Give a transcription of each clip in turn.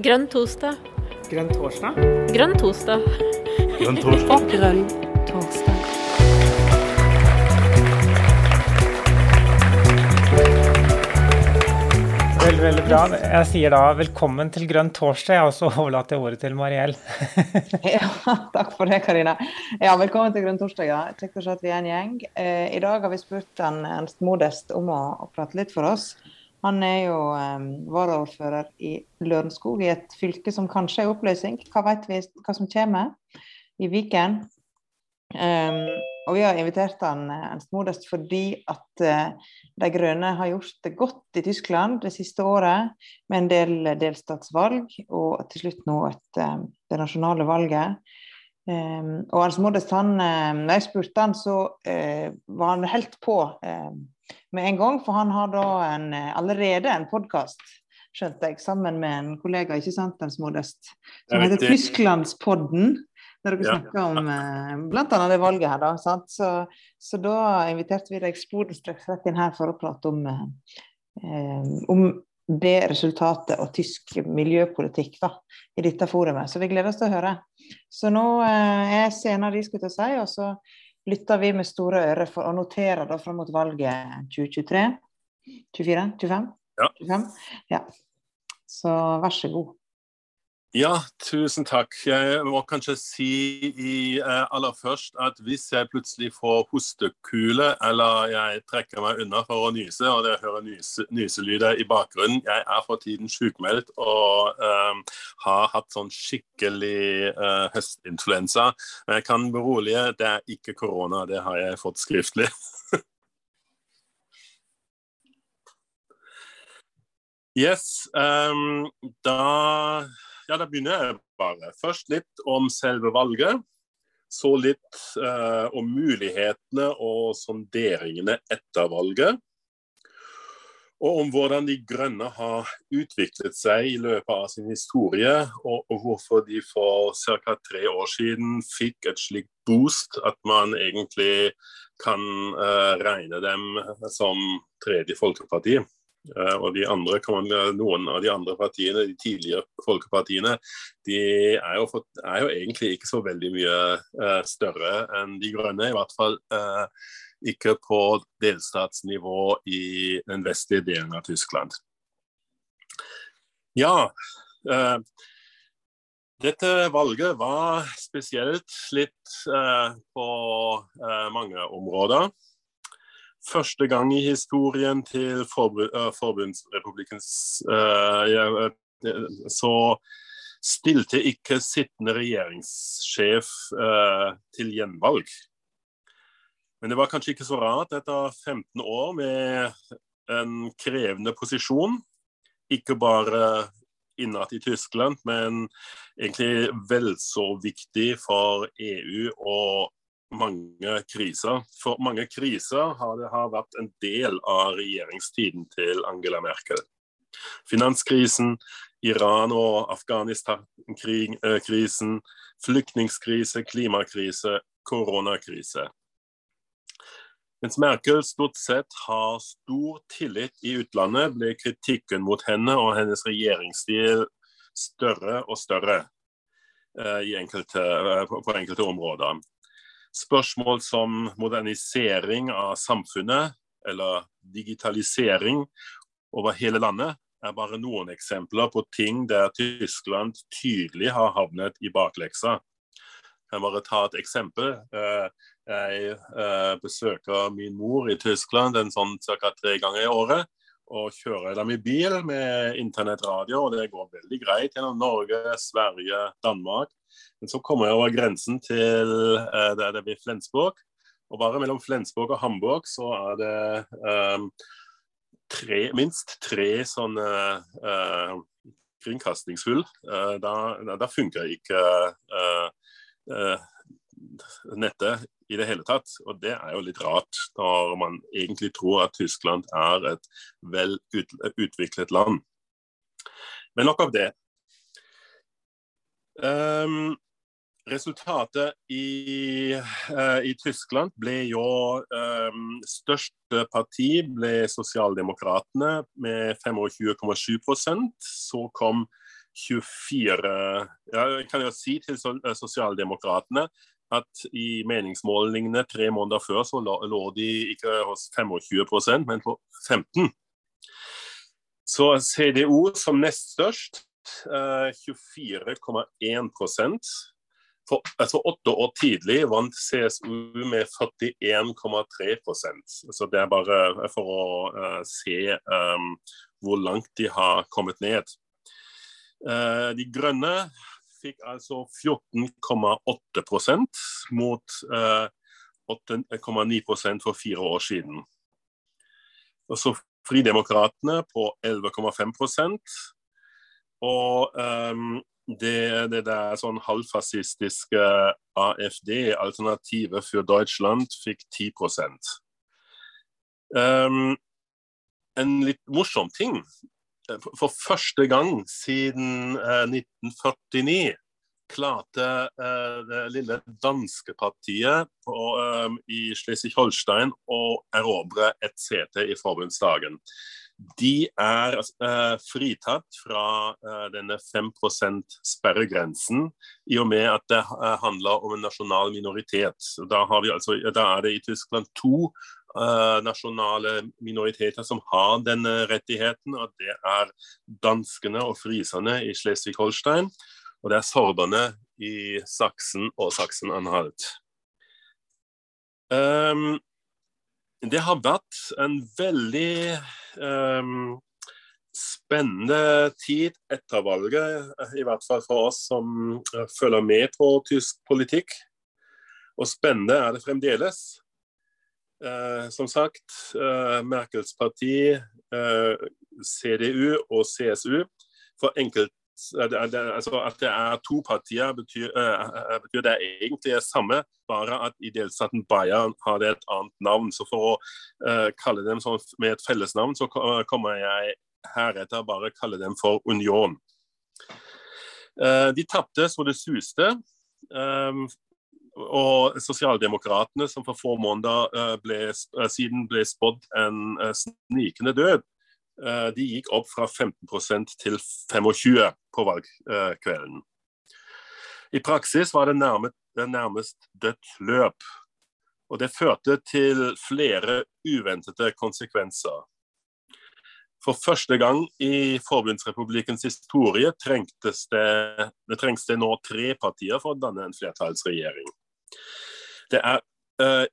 Grønn torsdag. Grønn torsdag? Grønn torsdag. Grønn torsdag. Grønn torsdag. Veldig, veldig bra. Jeg sier da velkommen til Grønn torsdag, og så overlater jeg ordet til Mariell. Ja, takk for det, Karina. Ja, velkommen til Grønn torsdag. Ja. Kjekt å se at vi er en gjeng. Eh, I dag har vi spurt en en Modest om å, å, prate litt for oss. Han er jo eh, varaordfører i Lørenskog, i et fylke som kanskje er i oppløsning. Hva vet vi hva som kommer i Viken? Um, og vi har invitert han Ernst Modest fordi at uh, De Grønne har gjort det godt i Tyskland det siste året, med en del delstatsvalg og til slutt nå et, uh, det nasjonale valget. Um, og Ernst Modest, han, uh, når jeg spurte han, så var han helt på med en gang, for han har da en, allerede en podkast skjønte jeg, sammen med en kollega, ikke sant, Ernst Modest, som heter Tysklandspodden når dere ja. snakker om eh, bl.a. det valget her. da, sant? Så, så da inviterte vi deg sporenstreks rett inn her for å prate om, eh, om det resultatet og tysk miljøpolitikk da, i dette forumet. Så vi gleder oss til å høre. Så nå eh, er scenen de skulle til å si, og så lytter vi med store ører for å notere da fram mot valget 2023. 24? 25? Ja. 25? ja. Så vær så god. Ja, tusen takk. Jeg må kanskje si i, eh, aller først at hvis jeg plutselig får hostekule eller jeg trekker meg unna for å nyse, og dere hører nyse, nyselyder i bakgrunnen Jeg er for tiden sykmeldt og eh, har hatt sånn skikkelig eh, høstinfluensa. Men jeg kan berolige, det er ikke korona. Det har jeg fått skriftlig. yes, um, da ja, da begynner jeg bare. Først litt om selve valget. Så litt eh, om mulighetene og sonderingene etter valget. Og om hvordan De grønne har utviklet seg i løpet av sin historie, og, hvorfor de for ca. tre år siden fikk et slikt boost at man egentlig kan uh, regne dem som tredje folkeparti. Eh, og de andre, Noen av de andre partiene, de tidligere folkepartiene, de er jo, fått, er jo egentlig ikke så veldig mye uh, større enn De grønne. I hvert fall ikke på delstatsnivå i den vestlige delen av Tyskland. Ja, dette valget var spesielt litt på mange områder første gang i historien til eh, forbundsrepublikkens uh, så stilte ikke sittende regjeringssjef til gjenvalg. Men det var kanskje ikke så rart etter 15 år med en krevende posisjon. Ikke bare innad i Tyskland, men egentlig vel så viktig for EU og mange kriser. For mange kriser har det har vært en del av regjeringstiden til Angela Merkel. Finanskrisen, Iran- og Afghanistan-krisen, flyktningkrise, klimakrise, koronakrise. Mens Merkel stort sett har stor tillit i utlandet, ble kritikken mot henne og hennes regjeringsstil større og større uh, enkelte, på, på enkelte områder. Spørsmål som modernisering av samfunnet eller digitalisering over hele landet er bare noen eksempler på ting der Tyskland tydelig har havnet i bakleksa. Jeg kan bare ta et eksempel. Eh, jeg eh, besøker min mor i Tyskland en sånn ca. tre ganger i året. Og kjører dem i bil med internettradio, og det går veldig greit gjennom Norge, Sverige, Danmark. Men så kommer jeg over grensen til uh, der det blir Flensburg. Og bare mellom Flensburg og Hamburg så er det um, tre, minst tre sånne uh, kringkastingshull. Uh, da, da, funker ikke nettet i det hele tatt. Og det er jo litt rart, når man egentlig tror at Tyskland er et vel ut, utviklet land. Men nok av det. Um, resultatet i, uh, i, Tyskland ble jo um, Største parti ble Sosialdemokratene med 25,7% Så kom 24 ja, Jeg kan jo si til Sosialdemokratene at i meningsmålingene tre måneder før så lå de ikke hos 25% men på 15 Så CDO som nest størst, 24,1 for, altså Åtte år tidlig vant CSU med 41,3% Så Det er bare for å uh, se um, hvor langt de har kommet ned. Uh, de grønne fikk altså 14,8 mot uh, 8,9% for fire år siden. Og så Fridemokratene på 11,5 og um, det, det der sånn halvfascistiske AFD, Alternativet for Deutschland, fikk 10 um, En litt morsom ting. For første gang siden uh, eh, 1949 klarte uh, det lille danske partiet um, i Schleswig-Holstein å erobre et sete i forbundsdagen de er eh, fritatt fra eh, denne 5 %-sperregrensen, i og med at det eh, handler om en nasjonal minoritet. Da, altså, da, er det i Tyskland to nasjonale minoriteter som har denne rettigheten. og Det er danskene og friserne i Schleswig-Holstein, og det er sorberne i Saksen og Saksen-Anhalt. Um, det har vært en veldig spennende tid etter valget, i hvert fall for oss som uh, følger med på tysk politikk. Og spennende er det fremdeles. Uh, som sagt, uh, Merkels parti, CDU og CSU. For enkelt altså At det er to partier, betyr, uh, betyr det egentlig det samme, bare at i delstaten Bayern har det et annet navn. Så for å uh, kalle dem sånn med et fellesnavn, så kommer jeg heretter bare kalle dem for Union. Uh, de tapte så det suste. Um, og Sosialdemokratene, som for få måneder ble, siden ble spådd en snikende død, de gikk opp fra 15% til 25 på valgkvelden. I praksis var det nærmest, nærmest dødt løp. Og det førte til flere uventede konsekvenser. For første gang i Forbundsrepublikkens historie trengtes det, det trengs det nå tre partier for å danne en flertallsregjering. Det er uh,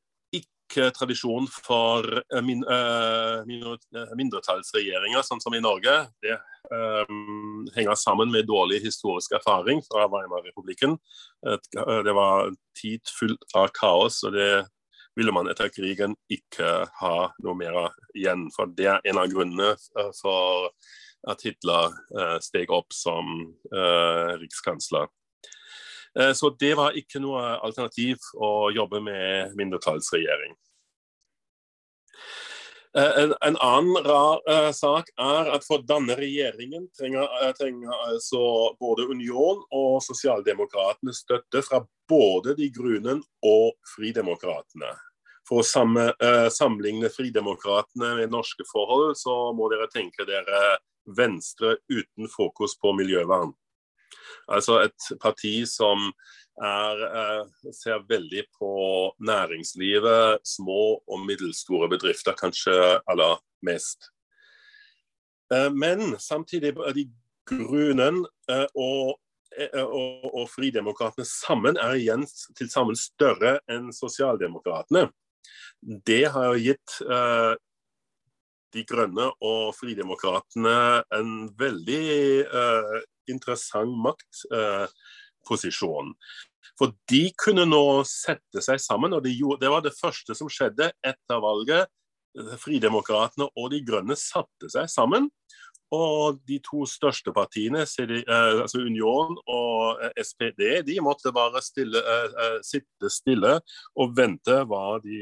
tradisjon for eh, min, uh, mindretallsregjeringer, sånn som i Norge. Det um, henger sammen med dårlig historisk erfaring fra Weimar-republikken. Det var tid fullt av kaos, og det ville man etter krigen ikke ha noe mer igjen. For det er en av grunnene for at Hitler steg opp som uh, rikskansler. Eh, så det var ikke noe alternativ å jobbe med mindretallsregjering. Eh, en, en, annen rar uh, sak er at for denne regjeringen trenger, trenger altså både Union og Sosialdemokratene støtte fra både De Grünen og Fridemokratene. For å samme, uh, sammenligne Fridemokratene med norske forhold, så må dere tenke dere Venstre uten fokus på miljøvern. Altså et parti som er, eh, ser veldig på næringslivet, små og middelstore bedrifter kanskje aller mest. Eh, men samtidig er de Grunnen eh, og, og, og Fridemokratene sammen er igjen til sammen større enn Sosialdemokratene. Det har jo gitt De Grønne og Fridemokratene en veldig interessant maktposisjon. For de kunne nå sette seg sammen, og det var det første som skjedde etter valget. Fridemokratene og De Grønne satte seg sammen. Og de to største partiene, eh, altså Union og eh, SPD, de måtte bare stille, sitte stille og vente hva de,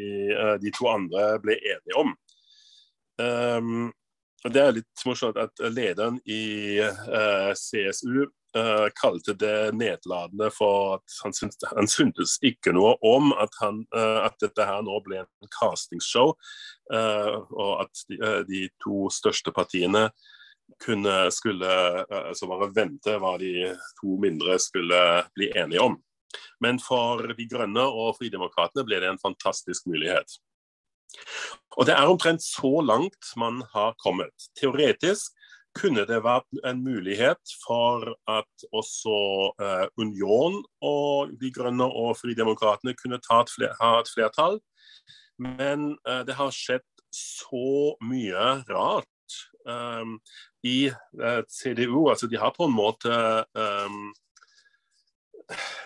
de to andre ble enige om. Det er litt morsomt at lederen i uh, eh, CSU uh, eh, kalte det nedlatende for at han syntes, han syntes ikke noe om at, han, uh, at, dette her nå ble en castingshow, og at de, de, to største partiene kunne skulle altså bare vente hva de to mindre skulle bli enige om. Men for De grønne og Fridemokratene ble det en fantastisk mulighet. Og Det er omtrent så langt man har kommet. Teoretisk kunne det vært en mulighet for at også eh, Union og De grønne og Fridemokratene kunne et fler, ha et flertall. Men eh, det har skjedd så mye rart um, i uh, CDU. Altså, de har på en måte um,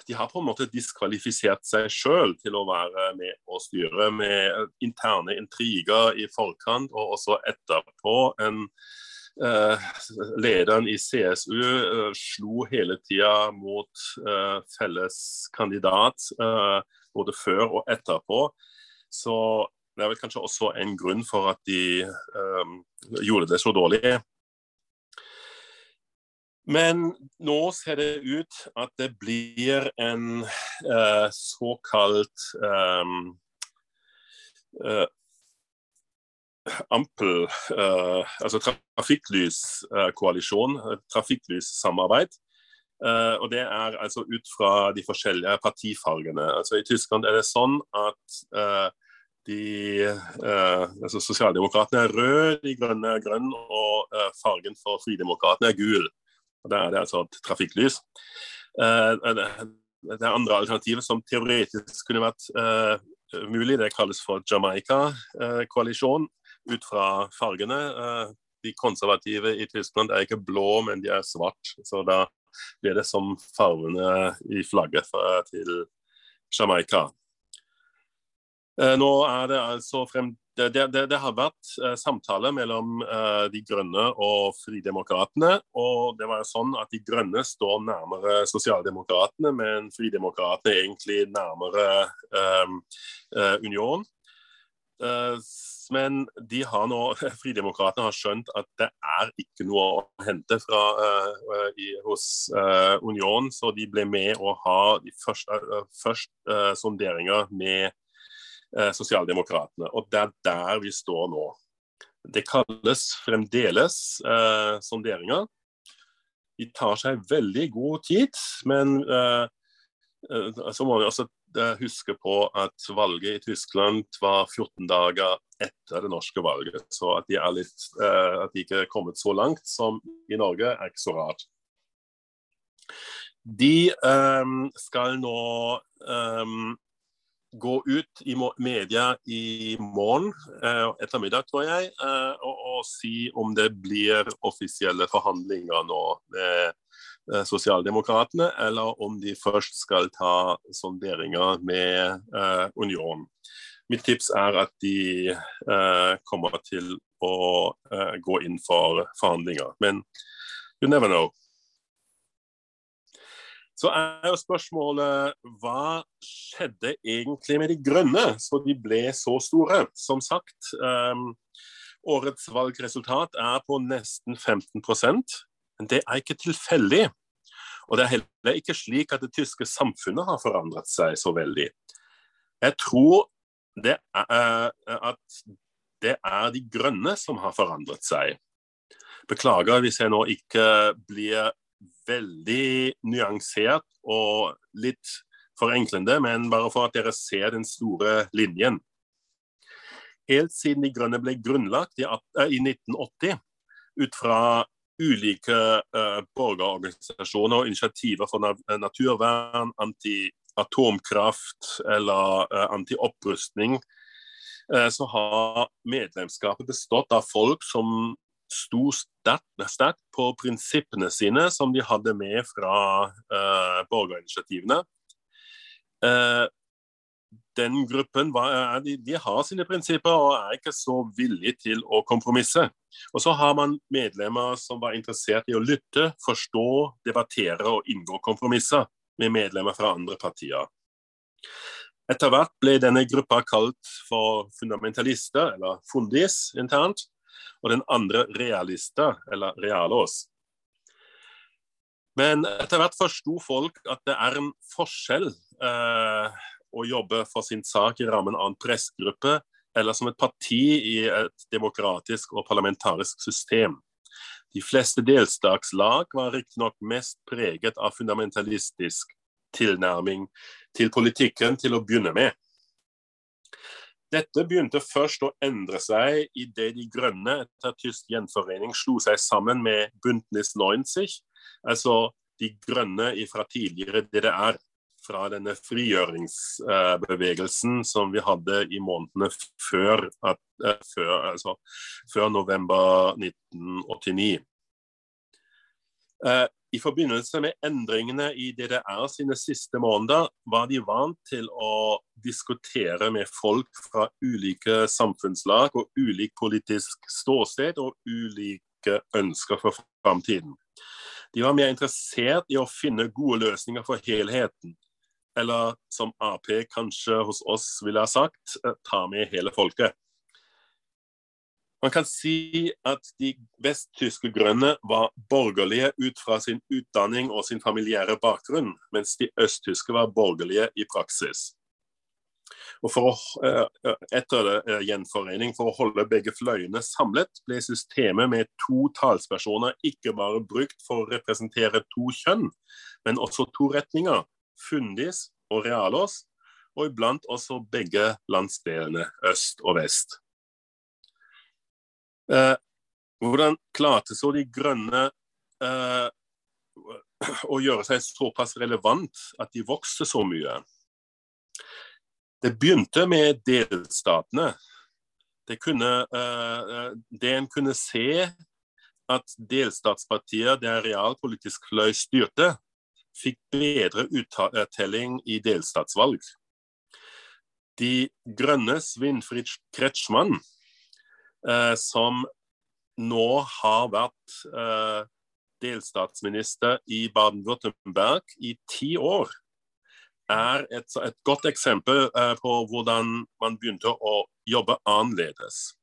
de har på en måte diskvalifisert seg sjøl til å være med og styre, med interne intriger i forkant og også etterpå. en eh, lederen i CSU eh, slo hele tida mot eh, felles kandidat, både før og etterpå. Så det er vel kanskje også en grunn for at de gjorde det så dårlig. Men nå ser det ut at det blir en såkalt um, ampel, uh, altså trafikklyskoalisjon, uh, trafikklyssamarbeid. Uh, og Det er altså ut fra de forskjellige partifargene. Altså I Tyskland er det sånn at uh, de altså Sosialdemokratene er rød, de grønne er grønn, og fargen for Fridemokratene er gul. Da er det altså et trafikklys. det er andre alternativer som teoretisk kunne vært mulig. Det kalles for Jamaica-koalisjon ut fra fargene. Eh, de konservative i Tyskland er ikke blå, men de er svart. Så da blir det som fargene i flagget til Jamaica. Eh, nå er det altså frem det, det, det, har vært uh, samtaler mellom uh, De grønne og Fridemokratene. og det var sånn at De grønne står nærmere Sosialdemokratene, men Fridemokratene er egentlig nærmere uh, Union. Men de har nå, Fridemokratene har skjønt at det er ikke noe å hente fra, i, hos Union, så de ble med å ha de første, først sonderinger med Sosialdemokratene. Og det er der vi står nå. Det kalles fremdeles sonderinger. De tar seg veldig god tid, men så må vi også huske på at valget i Tyskland var 14 dager etter det norske valget. Så at de, litt, uh, at de ikke er kommet så langt som i Norge, er ikke så rart. De um, skal nå um, gå ut i media i morgen uh, ettermiddag, tror jeg, uh, og, og, si om det blir offisielle forhandlinger nå med Eh, Sosialdemokratene, eller om de først skal ta sonderinger med uh, Union. Mitt tips er at de uh, kommer til å uh, gå inn for forhandlinger. Men you never know. Så er jo spørsmålet hva skjedde egentlig med De grønne, så de ble så store? Som sagt, um, årets valgresultat er på nesten 15 men det er ikke tilfeldig. Og det er heller ikke slik at det tyske samfunnet har forandret seg så veldig. Jeg tror det er, at det er de grønne som har forandret seg. Beklager hvis jeg nå ikke blir veldig nyansert og litt forenklende, men bare for at dere ser den store linjen. Helt siden De grønne ble grunnlagt i 1980, ut fra ulike uh, borgerorganisasjoner og initiativer for naturvern, anti-atomkraft eller uh, anti-opprustning, uh, så har medlemskapet bestått av folk som sto sterkt på prinsippene sine som de hadde med fra borgerinitiativene den gruppen de, de, har sine prinsipper og er ikke så villige til å kompromisse. Og så har man medlemmer som var interessert i å lytte, forstå, debattere og inngå kompromisser med medlemmer fra andre partier. Etter hvert ble denne gruppa kalt for fundamentalister, eller fundis internt, og den andre realista, eller realos. Men etter hvert forsto folk at det er en forskjell eh, å jobbe for sin sak i rammen av en pressegruppe eller som et parti i et demokratisk og parlamentarisk system. De fleste delstatslag var riktignok mest preget av fundamentalistisk tilnærming til politikken til å begynne med. Dette begynte først å endre seg idet De grønne etter tysk gjenforening slo seg sammen med Bündnis 90, altså De grønne fra tidligere DDR, fra denne frigjøringsbevegelsen som vi hadde i månedene før, at, eh, før, altså, før november 1989. I forbindelse med endringene i DDR sine siste måneder var de vant til å diskutere med folk fra ulike samfunnslag og ulik politisk ståsted og ulike ønsker for framtiden. De var mer interessert i å finne gode løsninger for helheten. Eller som Ap kanskje hos oss ville ha sagt, ta med hele folket. Man kan si at de vesttyske grønne var borgerlige ut fra sin utdanning og sin familiære bakgrunn, mens de østtyske var borgerlige i praksis. Og å, eh, etter eh, gjenforening, for å holde begge fløyene samlet, ble systemet med to talspersoner ikke bare brukt for å representere to kjønn, men også to retninger, fundis og realos, og iblant også begge landsdelene, øst og vest. Eh, hvordan klarte så De grønne eh, å gjøre seg såpass relevant at de vokste så mye? Det begynte med delstatene. Det, kunne, eh, det en kunne se at delstatspartier der realpolitisk fløy styrte, fikk bedre uttelling i delstatsvalg. De grønnes Winfried Kretschmann Eh, som nå har vært eh, delstatsminister i Baden-Württemberg i ti år, er et, et godt eksempel eh, på hvordan man begynte å jobbe annerledes.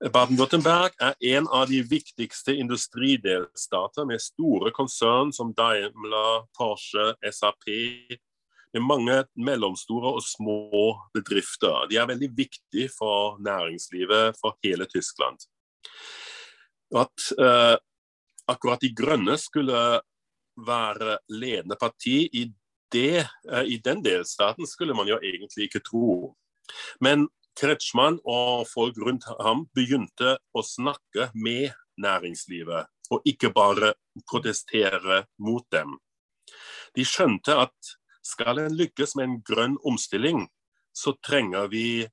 Baden-Württemberg er en av de viktigste industridelstater med store konsern som Daimler, Porsche, SAP, med mange mellomstore og små bedrifter. De er veldig viktige for næringslivet for hele Tyskland. At eh, akkurat De Grønne skulle være ledende parti i, det, eh, i den delstaten, skulle man jo egentlig ikke tro. Men Kretschmann og folk rundt ham begynte å snakke med næringslivet, og ikke bare protestere mot dem. De skjønte at skal en lykkes med en grønn omstilling, så trenger vi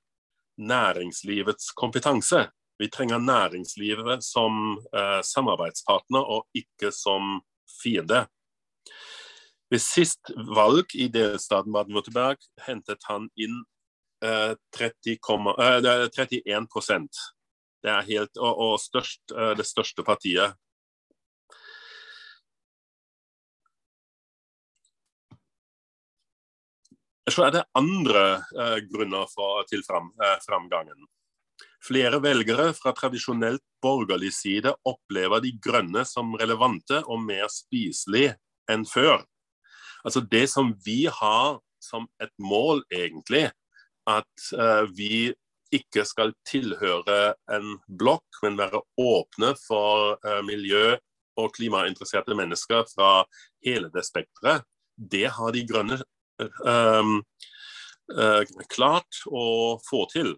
næringslivets kompetanse. Vi trenger næringslivet som eh, samarbeidspartner og ikke som fiende. Ved sist valg i delstaten Baden-Württemberg hentet han inn eh, 30, eh, 31% Det er helt, og, og størst, eh, det største partiet Så er det andre eh, grunner for, til fram, eh, framgangen. Flere velgere fra tradisjonelt borgerlig side opplever de grønne som relevante og mer spiselige enn før. Altså Det som vi har som et mål, egentlig, at eh, vi ikke skal tilhøre en blokk, men være åpne for eh, miljø- og klimainteresserte mennesker fra hele det spekteret, det har de grønne klart å få til.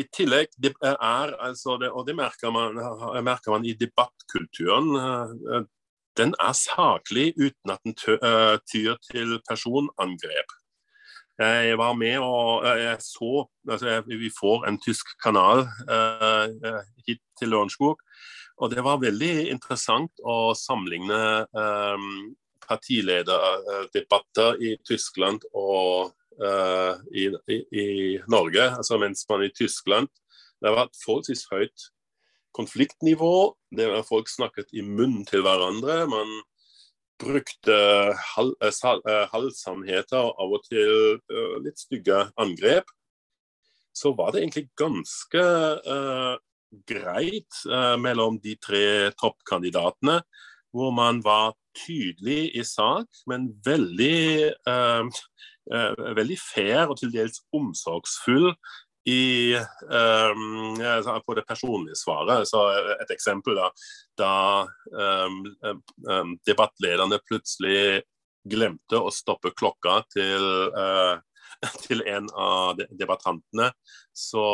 I tillegg det er altså det, og det merker man, merker man i debattkulturen, uh, den er saklig uten at den tyr til personangrep. Jeg var med og jeg så altså Vi får en tysk kanal uh, hit til Lørenskog. Og det var veldig interessant å sammenligne um, partilederdebatter i Tyskland og uh, i, i, i, Norge. Altså mens man i Tyskland det har vært forholdsvis høyt konfliktnivå. Det var Folk snakket i munnen til hverandre. Man brukte hal, uh, halvsannheter og av og til uh, litt stygge angrep. Så var det egentlig ganske greit mellom de tre toppkandidatene, hvor man var tydelig i sak, men veldig, uh, uh, veldig fair og til dels omsorgsfull i um, På det personlige svaret, så et eksempel da, da um, um, debattlederne plutselig glemte å stoppe klokka til, uh, til en av debattantene, så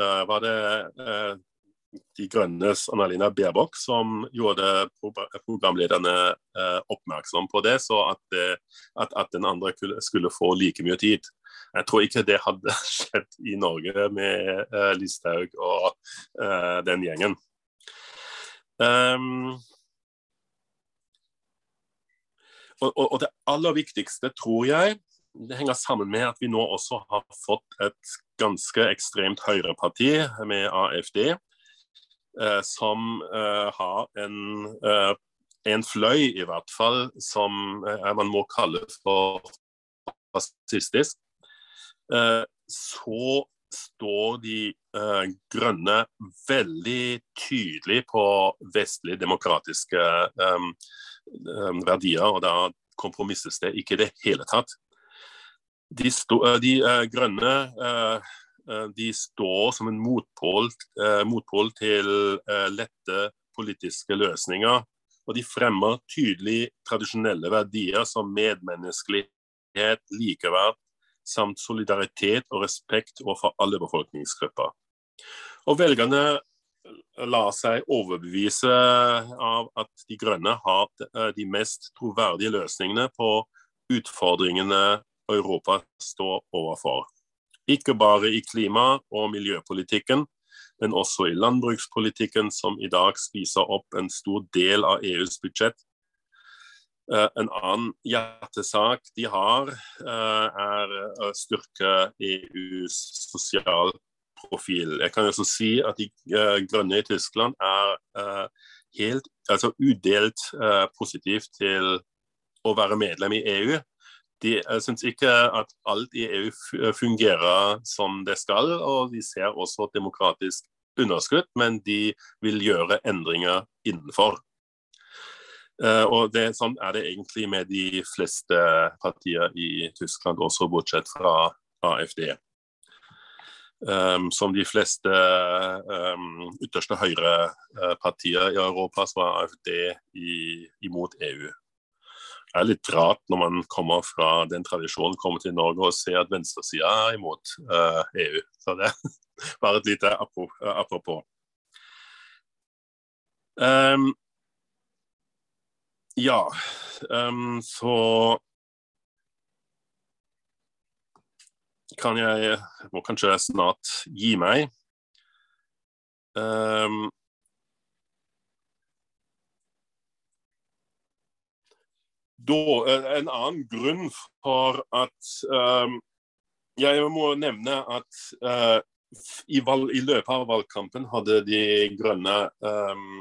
uh, var det uh, De Grønnes Annalina Baerbock som gjorde programlederne oppmerksom på det, så at, det, at, at den andre skulle få like mye tid. Jeg tror ikke det hadde skjedd i Norge med uh, Listhaug og den gjengen. Um, og, og, det aller viktigste, tror jeg, det henger sammen med at vi nå også har fått et ganske ekstremt høyreparti med AFD, eh, som eh, har en, eh, en, fløy, i hvert fall, som man må kalle for fascistisk. Eh, så står de uh, grønne veldig tydelig på vestlige demokratiske um, verdier, og da kompromisses det ikke i det hele tatt. De, stå, de uh, grønne de står som en motpol, motpol til lette politiske løsninger. Og de fremmer tydelig tradisjonelle verdier som medmenneskelighet, likeverd, samt solidaritet og respekt overfor alle befolkningsgrupper. Og velgerne lar seg overbevise av at De grønne har de mest troverdige løsningene på utfordringene Europa står overfor. Ikke bare i klima- og miljøpolitikken, men også i landbrukspolitikken, som i dag spiser opp en stor del av EUs budsjett Eh, en annen hjertesak de har, eh, er å styrke EUs sosialprofil. Jeg kan også si at de eh, grønne i Tyskland er helt, altså udelt positivt til å være medlem i EU. De syns ikke at alt i EU fungerer som det skal, og de ser også demokratisk underskudd, men de vil gjøre endringer innenfor. Uh, og det, Sånn er det egentlig med de fleste partier i Tyskland, også bortsett fra AFD. Um, som de fleste um, ytterste høyrepartier i Europa, så var AFD i, imot EU. Er litt rart når man kommer fra den tradisjonen, kommer til Norge og ser at venstresida er imot uh, EU. Så det er bare et lite apropos. Um, ja, um, så kan jeg Jeg må kanskje snart gi meg. Um, da, en annen grunn for at um, Jeg må nevne at uh, i, valg, i, løpet av valgkampen hadde De grønne um,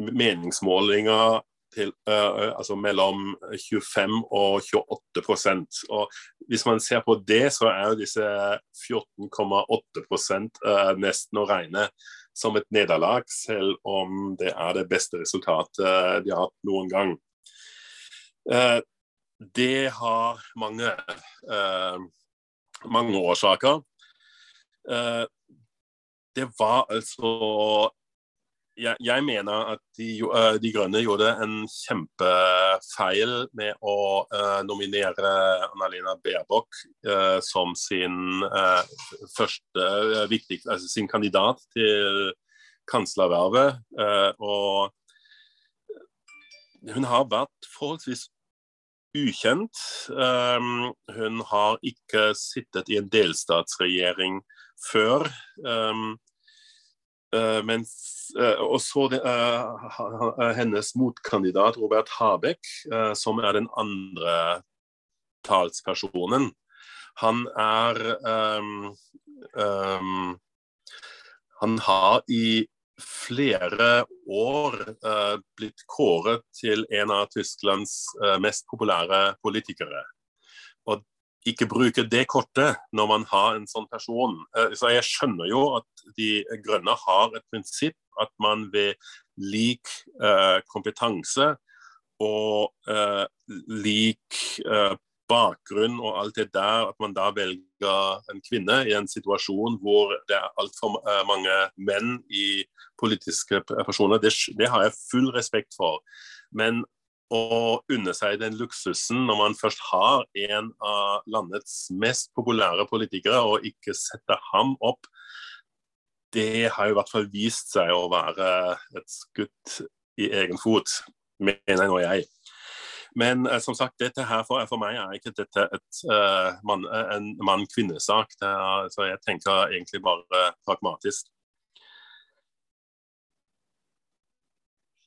meningsmålinger til, uh, altså mellom 25 og 28% og Hvis man ser på det, så er jo disse 14,8 uh, nesten å regne som et nederlag, selv om det er det beste resultatet de har hatt noen gang. Uh, det har mange, mange årsaker. det var altså jeg, jeg, mener at de, uh, de, Grønne gjorde en kjempefeil med å uh, nominere Annalena Baerbock som sin første viktig, altså sin kandidat til kanslervervet. og hun har vært forholdsvis ukjent. Um, hun har ikke sittet i en delstatsregjering før. Um, Uh, mens, uh, og så uh, hennes motkandidat Robert Habeck, som er den andre talspersonen. Han er um, Han har i flere år blitt kåret til en av Tysklands mest populære politikere. Og ikke bruke det kortet når man har en sånn person. Eh, så Jeg skjønner jo at De grønne har et prinsipp at man ved lik eh, kompetanse og eh, lik eh, bakgrunn og alt det der, at man da velger en kvinne i en situasjon hvor det er altfor uh, mange menn i politiske personer, det, det, har jeg full respekt for. Men å unne seg den luksusen når man først har en av landets mest populære politikere, og ikke sette ham opp, det har i hvert fall vist seg å være et skutt i egen fot, mener nå jeg. Men uh, som sagt, dette her for, for, meg er ikke dette et, uh, man, en mann-kvinne-sak. Så jeg tenker egentlig bare pragmatisk.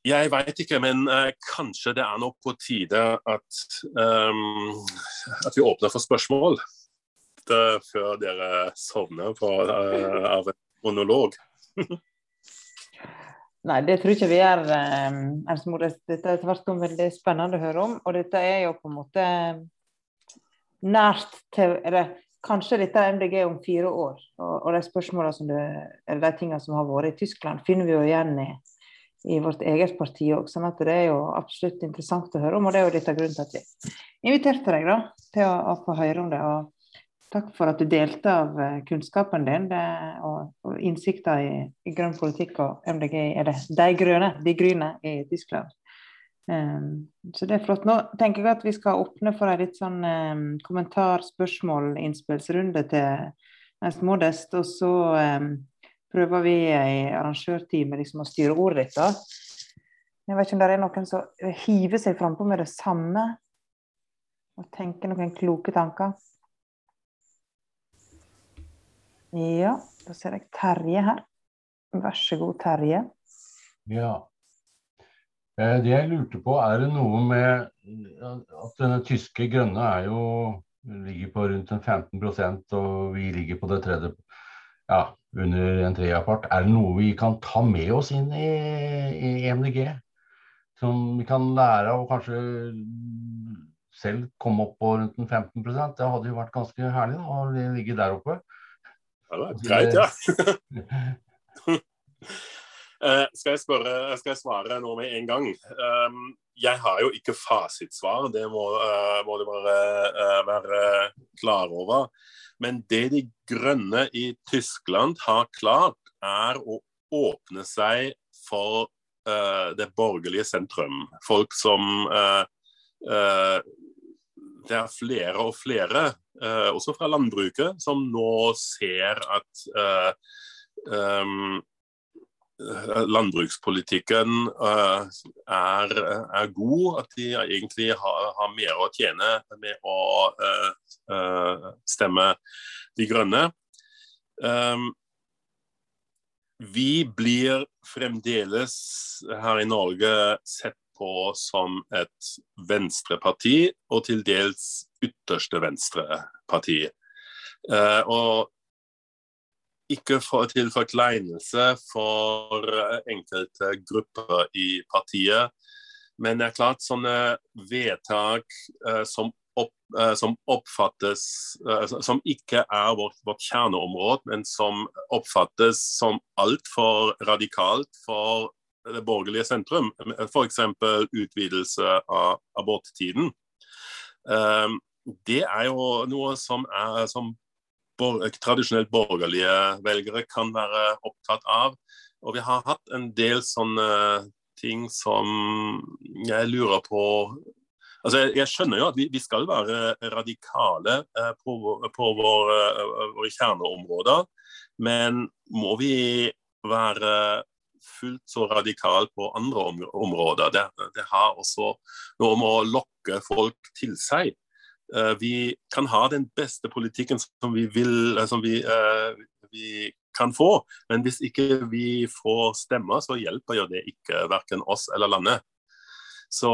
Jeg veit ikke, men uh, kanskje det er nå på tide at, um, at vi åpner for spørsmål. Det, før dere sovner på, uh, av en monolog. Nei, det tror ikke vi gjør. Um, dette er tvert om veldig spennende å høre om. Og dette er jo på en måte nært til eller, Kanskje dette er MDG om fire år. Og, og de spørsmålene som det, eller de tingene som har vært i Tyskland, finner vi jo igjen i i vårt eget parti òg. Sånn at det er jo absolutt interessant å høre om, og det er jo litt av grunnen til at vi inviterte deg da, til å, å få høre om det. og Takk for at du delte av eh, kunnskapen din det, og, og innsikter i, i, grønn politikk og MDG, eller de grønne, de grønne i Tyskland. Um, så det er flott. Nå tenker jeg at vi skal åpne for en litt sånn um, kommentar-, spørsmål-, innspillsrunde til Ernst Modest. Og så um, prøver vi i arrangørteamet liksom å styre ordet ditt. da. Jeg vet ikke om det er noen som hiver seg frampå med det samme og tenker noen kloke tanker. Ja, da ser jeg Terje her. Vær så god, Terje. Ja. Eh, det jeg lurte på, er det noe med at denne tyske grønne er jo ligger på rundt 15% og vi ligger på det tredje ja, under en tredjepart. Er det noe vi kan ta med oss inn i, i MDG? Som vi kan lære av og kanskje selv komme opp på rundt en 15% Det hadde jo vært ganske herlig da, å ligge der oppe. Ja, greit, ja. uh, skal, jeg spørre, skal jeg svare nå med en gang? Um, jeg har jo ikke fasitsvar, det må, uh, må du bare uh, være klar over. Men det de grønne i Tyskland har klart, er å åpne seg for det borgerlige sentrum. Folk som Det er flere og flere, også fra landbruket, som nå ser at um, landbrukspolitikken uh, er, er, god, at de egentlig har, har, mer å tjene med å uh, stemme De grønne. Um, vi blir fremdeles her i Norge sett på som et venstreparti, og til dels ytterste venstreparti. Eh, og ikke for, til forkleinelse for enkelte grupper i partiet. Men det er klart sånne vedtak eh, som, opp, eh, som, oppfattes uh, Som ikke er vårt, vårt, kjerneområde, men som oppfattes som altfor radikalt for det borgerlige sentrum. F.eks. utvidelse av aborttiden. Det er jo noe som, er, som tradisjonelt borgerlige velgere kan være opptatt av. Og vi har hatt en del sånne ting som jeg lurer på Altså, jeg, jeg skjønner jo at vi, vi skal være radikale eh, på, på våre, eh, våre kjerneområder, men må vi være fullt så radikale på andre områder? Det, det har også noe med å lokke folk til seg. Eh, vi kan ha den beste politikken som vi, vil, eh, som vi, uh, vi kan få, men hvis ikke vi får stemmer, så hjelper jo det ikke verken oss eller landet. Så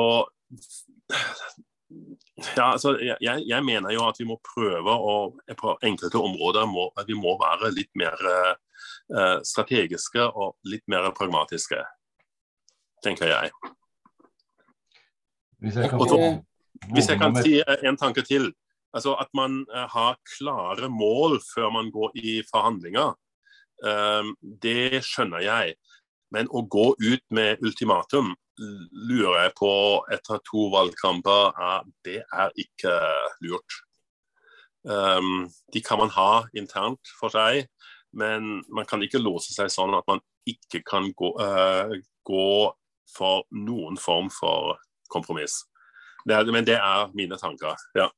ja, altså, jeg, jeg, mener jo at vi må prøve å På enkelte områder må vi må være litt mer uh, strategiske og litt mer pragmatiske, tenker jeg. Hvis jeg kan få hvis jeg kan si eh, en tanke til. Altså At man eh, har klare mål før man går i forhandlinger, eh, det skjønner jeg. Men å gå ut med ultimatum, lurer jeg på etter to valgkamper det er ikke lurt. De kan man ha internt for seg, men man kan ikke låse seg sånn at man ikke kan gå, gå for noen form for kompromiss. Det er, men det er mine tanker. ja.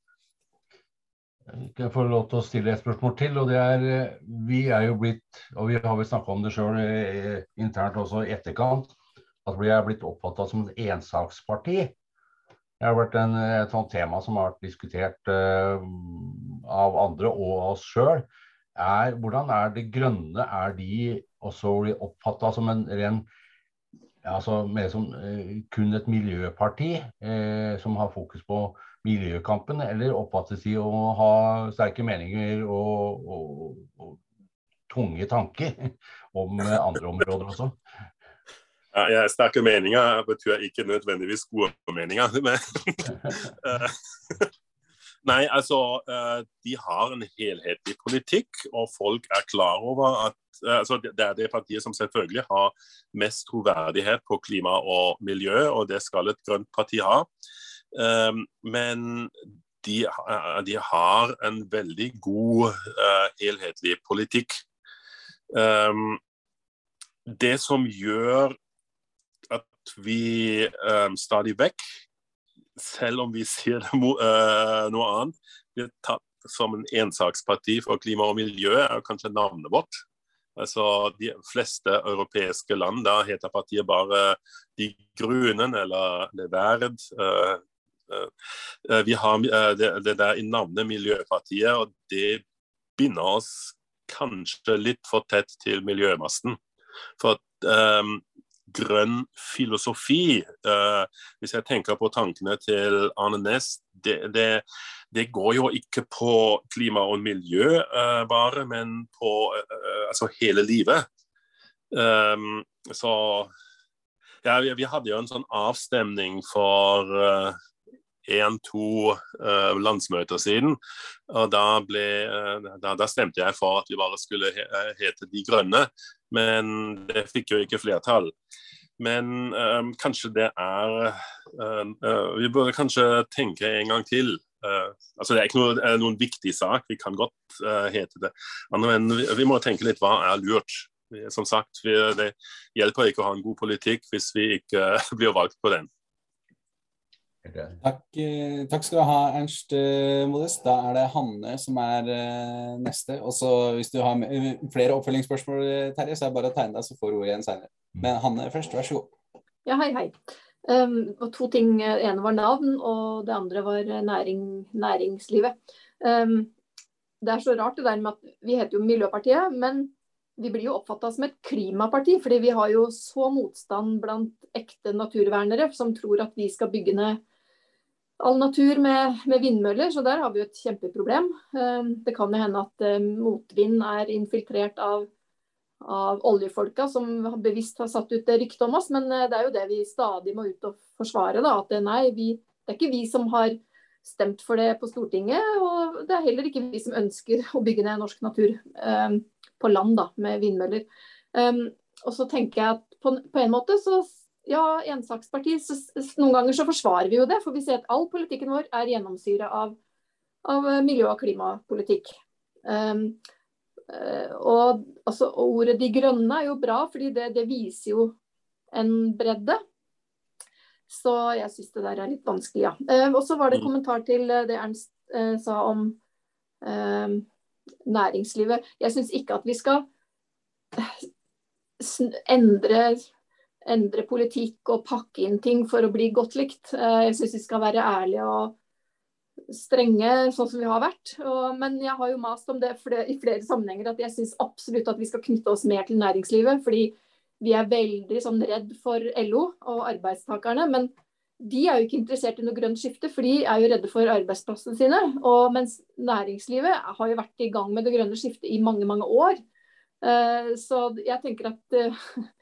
Jeg får lov til å stille et spørsmål til. og det er, eh, Vi er jo blitt, og vi har vel snakka om det sjøl eh, internt også i etterkant, at vi er blitt oppfatta som et ensaksparti. Det har vært en, et sånt tema som har vært diskutert uh, av andre og oss sjøl. Hvordan er det grønne? Er de også oppfatta som en ren altså mer som uh, kun et miljøparti uh, som har fokus på miljøkampen, eller oppfattes de å ha sterke meninger og, og, og tunge tanker om andre områder også? Ja, ja, sterke meninger betyr ikke nødvendigvis gode meninger. Men, Nei, altså eh, De har en helhetlig politikk, og folk er klar over at eh, altså, Det er det partiet som selvfølgelig har mest troverdighet på klima og miljø, og det skal et grønt parti ha. Ehm, men de, eh, de, har en veldig god helhetlig politikk. Det som gjør at vi stadig vekk, selv om vi sier uh, noe annet, blir tatt som en ensaksparti for klima og miljø, er kanskje navnet vårt. Altså, De fleste europeiske land da heter partiet bare De grønne eller Le Verd. Eh, eh, vi har eh, det, der i navnet Miljøpartiet, og det binder oss kanskje litt for tett til miljømassen. For um, grønn filosofi, uh, hvis jeg tenker på tankene til Arne Næss, det, det, det, går jo ikke på klima og miljø uh, bare, men på uh, altså hele livet. Um, så ja, vi, vi, hadde jo en sånn avstemning for én-to uh, landsmøter siden. og da, ble, uh, da, da, stemte jeg for at vi bare skulle he eh, hete De grønne, men det fikk jo ikke flertall. Men um, kanskje det er uh, Vi burde kanskje tenke en gang til. altså Det er ikke noe, noen viktig sak, vi kan godt hete det. Men vi, vi, må tenke litt hva er lurt. Som sagt, vi, Det hjelper ikke å ha en god politikk hvis vi ikke blir valgt på den. Takk, eh, takk, skal du ha, Ernst eh, Modest. Da er det Hanne som er uh, neste. Og så Hvis du har flere oppfølgingsspørsmål, Terje, så er det bare å tegne deg, så får du ordet igjen senere. Mm. Men Hanne først, vær så god. Ja, hei, hei. Um, og to ting. Det ene var navn, og det andre var næring, næringslivet. Um, det er så rart det der med at vi heter jo Miljøpartiet, men vi blir jo oppfatta som et klimaparti. fordi vi har jo så motstand blant ekte naturvernere som tror at vi skal bygge ned all natur med, med, vindmøller, så der har vi jo et kjempeproblem. Eh, det kan jo hende at eh, motvind er infiltrert av, av oljefolka som bevisst har satt ut det ryktet om oss, men eh, det er jo det vi stadig må ut og forsvare. Da, at nei, vi, det er ikke vi som har stemt for det på Stortinget, og det er heller ikke vi som ønsker å bygge ned norsk natur på land da, med vindmøller. Og så tenker jeg at på, på en måte så ja, ensaksparti. Så, noen ganger så forsvarer vi jo det, for vi ser at all politikken vår er gjennomsyra av, av, eh, miljø- og klimapolitikk. Um, og altså, ordet 'de grønne' er jo bra, fordi det, det viser jo en bredde. Så jeg syns det der er litt vanskelig, ja. Uh, og så var det en mm. kommentar til det Ernst uh, sa om næringslivet. Jeg syns ikke at vi skal endre endre politikk og pakke inn ting for å bli godt likt. Eh, jeg syns vi skal være ærlige og strenge, sånn som vi har vært. Men jeg har jo mast om det i flere sammenhenger at jeg syns absolutt at vi skal knytte oss mer til næringslivet. Fordi vi er veldig sånn redd for LO og arbeidstakerne. Men de er jo ikke interessert i noe grønt skifte, for de er jo redde for arbeidsplassene sine. Og mens næringslivet har jo vært i gang med det grønne skiftet i mange, mange år. Uh, så jeg tenker at uh,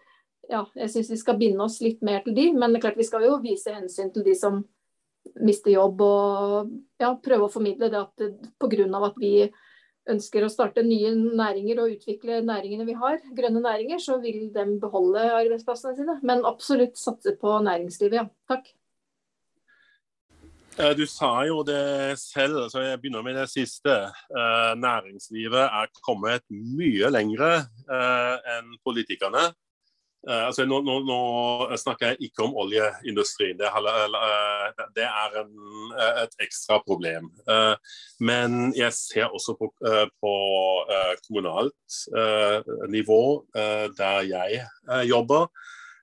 ja, jeg syns vi skal binde oss litt mer til de, men det er klart vi skal jo vise hensyn til de som mister jobb og ja, prøve å formidle det at pga. at vi ønsker å starte nye næringer og utvikle næringene vi har, grønne næringer, så vil de beholde arbeidsplassene sine. Men absolutt satse på næringslivet, ja. Takk. Eh, du sa jo det selv, så jeg begynner med det siste. Eh, næringslivet er kommet mye lengre enn politikerne. Uh, altså, nå, nå, nå, snakker jeg ikke om oljeindustrien. Det, uh, det er en, uh, et ekstra problem. men jeg ser også på, på kommunalt nivå, der jeg jobber.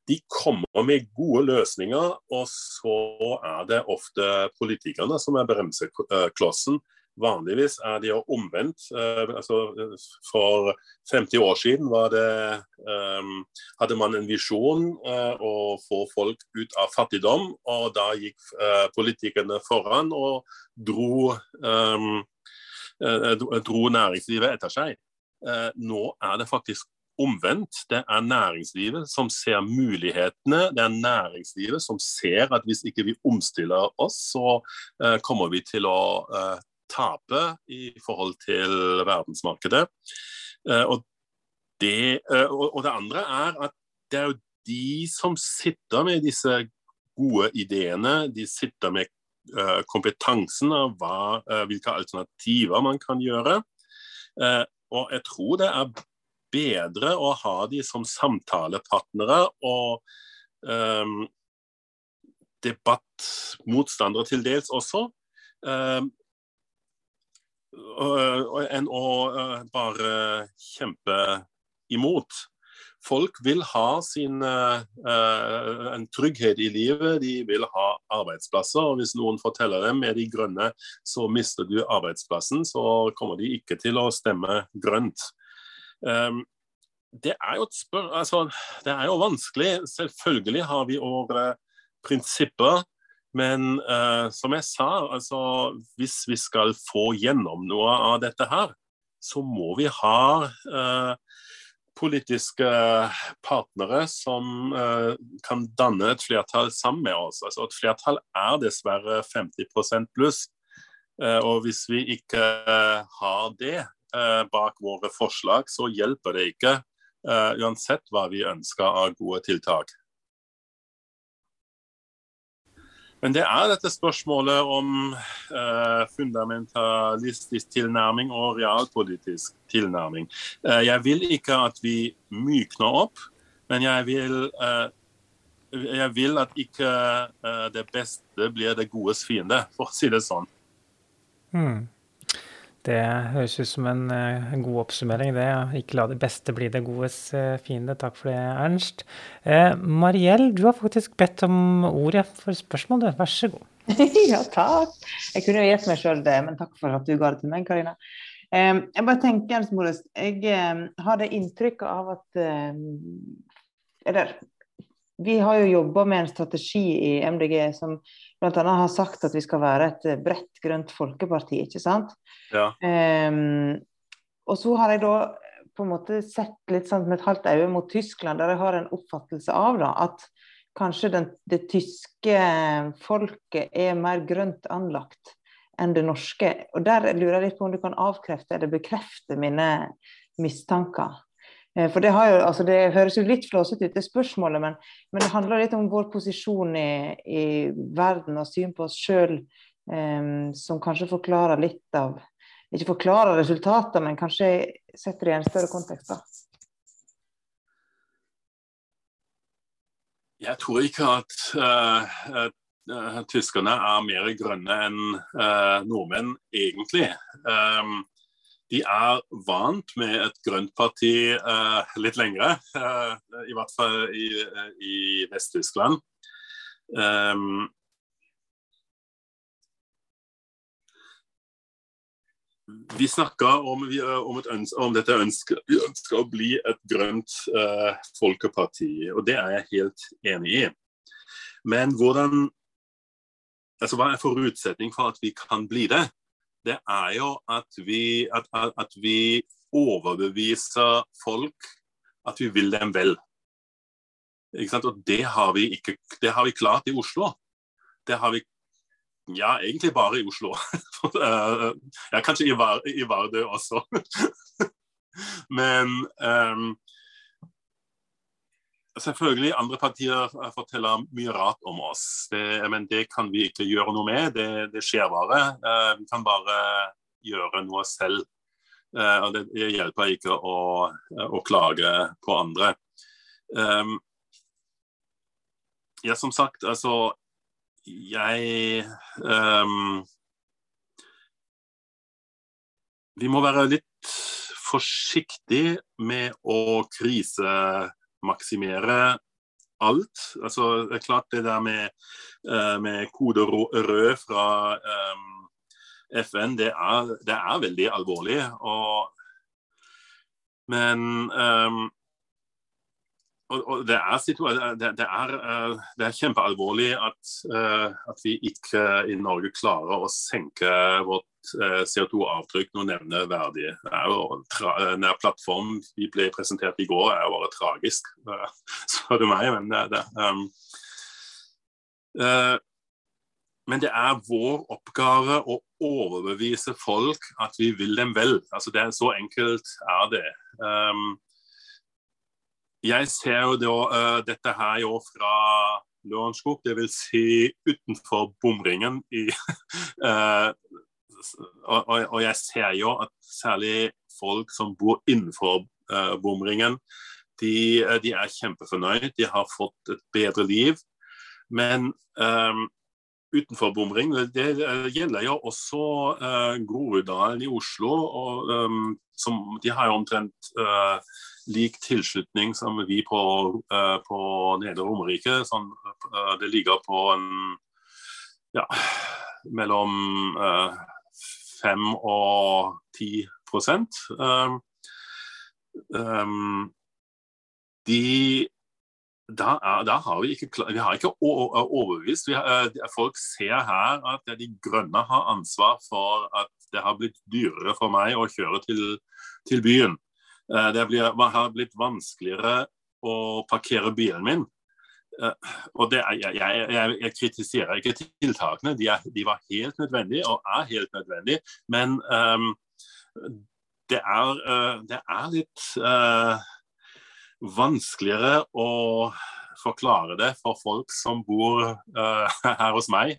De kommer med gode løsninger, og så er det ofte politikerne som er bremseklossen. Vanligvis er de jo omvendt. Uh, altså, for 50 år siden det, um, hadde man en visjon uh, å få folk ut av fattigdom, og da gikk uh, politikerne foran og dro, um, dro næringslivet etter seg. nå er det faktisk omvendt. Det er næringslivet som ser mulighetene. Det er næringslivet som ser at hvis ikke vi omstiller oss, så kommer vi til å tape i forhold til verdensmarkedet. Eh, og det, eh, og det andre er at det er jo de som sitter med disse gode ideene, de sitter med eh, kompetansen av hva, hvilke alternativer man kan gjøre. Og jeg tror det er bedre å ha de som samtalepartnere og um, debattmotstandere til dels også. Um, enn å bare kjempe imot. Folk vil ha sin, en trygghet i livet, de vil ha arbeidsplasser. og Hvis noen forteller dem med de grønne så mister du arbeidsplassen, så kommer de ikke til å stemme grønt. Det er altså, det er jo vanskelig. Selvfølgelig har vi våre prinsipper men uh, som jeg sa, altså, hvis vi skal få gjennom noe av dette her, så må vi ha uh, politiske partnere som uh, kan danne et flertall sammen med oss. Altså, et flertall er dessverre 50% pluss. og hvis vi ikke har det bak våre forslag, så hjelper det ikke. uansett hva vi ønsker av gode tiltak. Men det er dette spørsmålet om eh, fundamentalistisk tilnærming og realpolitisk tilnærming. Eh, jeg vil ikke at vi mykner opp, men jeg vil, eh, jeg vil at ikke det beste blir det godes fiende, for å si det sånn. Hmm. Det høres ut som en, eh, en god oppsummering, det. Ikke la det beste bli det godes eh, fiende. Takk for det, Ernst. Eh, Mariell, du har faktisk bedt om ordet for spørsmål, du. Vær så god. ja, takk. Jeg kunne jo gitt meg sjøl det, men takk for at du ga det til meg, Karina. Eh, jeg bare tenker, Ernst Modest, jeg eh, har det inntrykket av at Eller vi har jo jobba med en strategi i MDG som bl.a. har sagt at vi skal være et bredt grønt folkeparti, ikke sant? Ja. Um, og så har jeg da på en måte sett litt sånn med et halvt øye mot Tyskland, der jeg har en oppfattelse av da, at kanskje den, det tyske folket er mer grønt anlagt enn det norske. Og der lurer jeg litt på om du kan avkrefte eller bekrefte mine mistanker. Eh, for det, jo, altså det, høres jo litt flåsete ut, det spørsmålet, men, men, det handler litt om vår posisjon i, i verden og syn på oss sjøl, um, som kanskje forklarer litt av Ikke forklarer resultater, men kanskje setter det i en større kontekst. da. Jeg tror ikke at uh, uh, tyskerne er mer grønne enn uh, nordmenn, egentlig. Um, de er vant med et grønt parti uh, litt lengre, uh, i hvert fall i, uh, i Vest-Tyskland. Um, vi snakker om, om, ønske, om, dette ønsket, vi ønsker å bli et grønt folkeparti, og det er jeg helt enig i. Men hvordan altså Hva er forutsetning for at vi kan bli det? Det er jo at vi, at, at vi overbeviser folk at vi vil dem vel. Og det har vi ikke det har vi klart i Oslo. Det har vi Ja, egentlig bare i Oslo. ja, kanskje i, i Vardø også. Men um, selvfølgelig, andre partier forteller mye rart om oss. Det, men det kan vi ikke gjøre noe med. Det, det skjer bare. Uh, vi kan bare gjøre noe selv. Uh, og det, hjelper ikke å, å, klage på andre. Um, ja, som sagt, altså Jeg um, Vi må være litt forsiktige med å krisemaksimere alt. Altså, det er klart det der med, uh, med kode rød fra um, FN, det er, det er, veldig alvorlig. Og, men um, og, og det, er det, det, er, eh, det, er, kjempealvorlig at, eh, at, vi ikke i Norge klarer å senke vårt eh, CO2-avtrykk noe nevneverdig. Nær plattform vi ble presentert i går, er jo bare tragisk, spør du meg. Men det, um, uh, men det er vår oppgave å overbevise folk at vi vil dem vel. Altså det er Så enkelt er det. Um, jeg ser jo da, uh, dette her jo fra Lørenskog, dvs. Si utenfor bomringen. I, uh, og, og, jeg ser jo at særlig folk som bor innenfor uh, bomringen, de, de, er kjempefornøyd. De har fått et bedre liv. Men um, utenfor bomringen, det, det, gjelder jo også uh, Groruddalen i Oslo. Og, um, som, de har jo omtrent uh, lik tilslutning som vi på, uh, på Nedre Romerike. Sånn, uh, det ligger på en ja, mellom uh, 5 og 10 prosent. um, de da, da, har vi ikke, vi har ikke overbevist. Har, folk ser her at De grønne har ansvar for at det har blitt dyrere for meg å kjøre til, til byen. Eh, det blir, har blitt vanskeligere å parkere bilen min. Eh, og det, jeg, jeg, jeg, kritiserer ikke tiltakene, de, er, de, var helt nødvendige og er helt nødvendige. Men um, det, er, det, er, litt uh, vanskeligere å forklare det for folk som bor uh, her hos meg,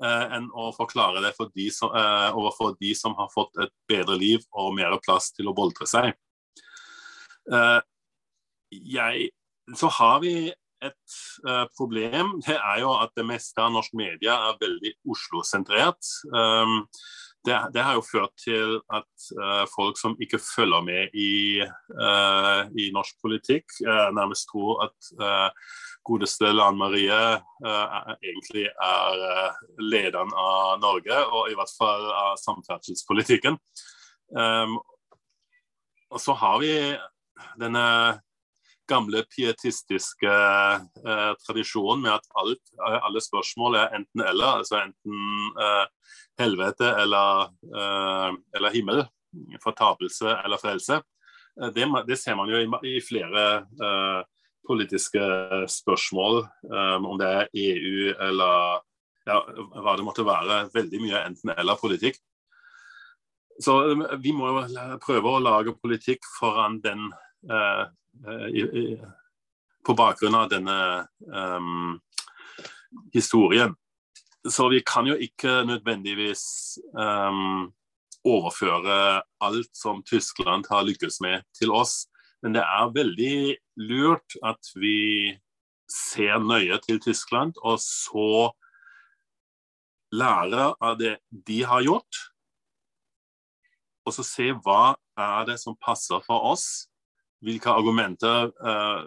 enn å forklare det for de som, overfor de som har fått et bedre liv og mer plass til å boltre seg. Jeg, så har vi et uh, problem. Det er jo at det meste av norsk media er veldig Oslo-sentrert. Um, det, det, har jo ført til at uh, folk som ikke følger med i, uh, i norsk politikk, nærmest tror at godeste Lan Marie egentlig er lederen av Norge, og i hvert fall av samferdselspolitikken. Um, og så har vi denne gamle pietistiske eh, tradisjonen med at alt, alle spørsmål er enten-eller. Altså enten eh, helvete eller, eh, eller, himmel. Fortapelse eller frelse. Eh, det, det, ser man jo i, i flere uh, politiske spørsmål, om det er EU eller ja, hva det måtte være. Veldig mye enten-eller-politikk. Så vi må jo prøve å lage politikk foran den Eh, i, på bakgrunn av denne um, historien. Så vi kan jo ikke nødvendigvis um, overføre alt som Tyskland har lykkes med, til oss. Men det er veldig lurt at vi ser nøye til Tyskland, og så lære av det de har gjort. Og så se hva er det som passer for oss, hvilke argumenter uh,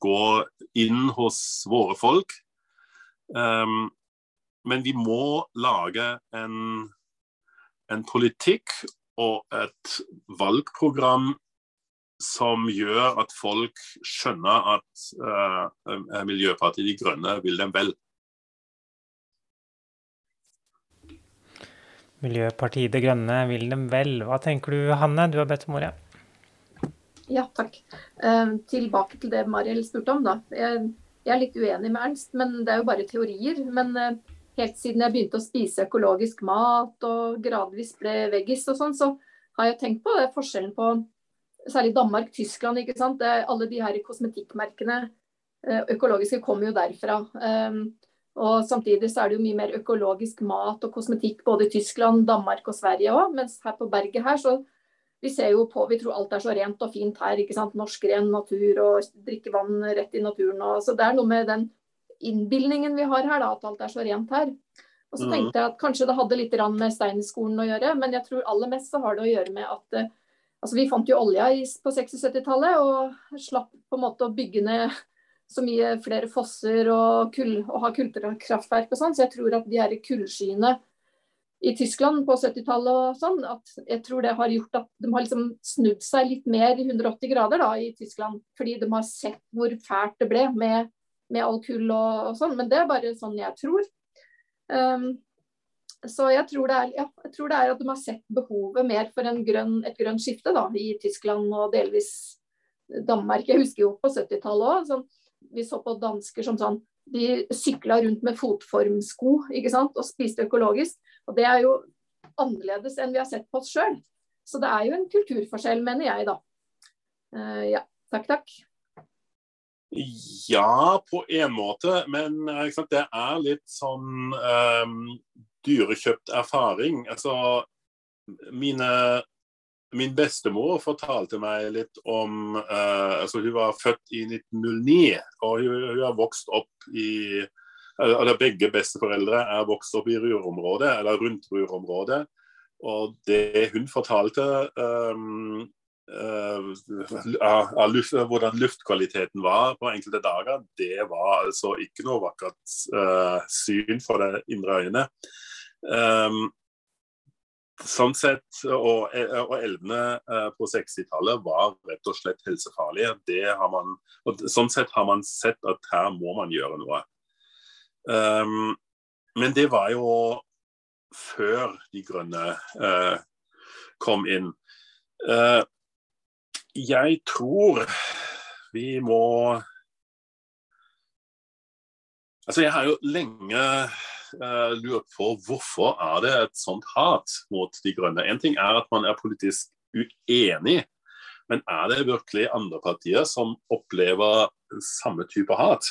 går inn hos våre folk. Um, men vi må lage en, en, politikk og et valgprogram som gjør at folk skjønner at uh, Miljøpartiet De Grønne vil dem vel. Miljøpartiet De Grønne vil dem vel. Hva tenker du Hanne, du har bedt om ordet? Ja, takk. Eh, tilbake til det Mariel spurte om. da. Jeg, jeg, er litt uenig med Ernst, men det er jo bare teorier. Men eh, helt siden jeg begynte å spise økologisk mat og gradvis ble veggis og sånn, så har jeg tenkt på det, forskjellen på særlig Danmark, Tyskland. ikke sant? Det, alle de her kosmetikkmerkene eh, økologiske kommer jo derfra. Um, og Samtidig så er det jo mye mer økologisk mat og kosmetikk både i Tyskland, Danmark og Sverige òg. Mens her på berget her så vi ser jo på, vi tror alt er så rent og fint her. ikke sant? Norsk ren natur og drikke vann rett i naturen. Og, så Det er noe med den innbilningen vi har her, da, at alt er så rent her. Og så mm. tenkte jeg at kanskje det hadde litt med steinskolen å gjøre, men jeg tror aller mest så har det å gjøre med at eh, altså Vi fant jo olja på 60-70-tallet og slapp på en måte å bygge ned så mye flere fosser og, kull, og ha kullkraftverk og sånn. Så jeg tror at de her kullskyene i Tyskland på 70-tallet og sånn, at jeg tror det har gjort at de har liksom snudd seg litt mer i 180 grader da i Tyskland. Fordi de har sett hvor fælt det ble med, med all kull og, og, sånn. Men det er bare sånn jeg tror. Um, så jeg tror, er, ja, jeg tror, det er, at de har sett behovet mer for grønn, et grønt skifte da, i Tyskland og delvis Danmark. Jeg husker jo på 70-tallet òg. Sånn, vi så på dansker som sånn De sykla rundt med fotformsko ikke sant? og spiste økologisk. Og det er jo annerledes enn vi har sett på oss sjøl. Så det er jo en kulturforskjell, mener jeg, da. Uh, ja. Takk, takk. Ja, på en måte, men det er litt sånn um, dyrekjøpt erfaring. Altså, mine, min bestemor fortalte meg litt om uh, altså Hun var født i 1909, og hun, hun har vokst opp i eller Begge besteforeldre er vokst opp i rurområdet, eller rundt rurområdet. Og det hun fortalte um, av luft, hvordan luftkvaliteten var på enkelte dager, det var altså ikke noe vakkert uh, syn for det indre øynet. Um, sånn sett, og, og elvene på 60-tallet var rett og slett helsefarlige. Det har man, og sånn sett har man sett at her må man gjøre noe. Um, men det var jo før De grønne uh, kom inn. Uh, jeg tror vi må Altså, jeg har jo lenge uh, lurt på hvorfor er det et sånt hat mot De grønne. En ting er at man er politisk uenig, men er det virkelig andre partier som opplever samme type hat?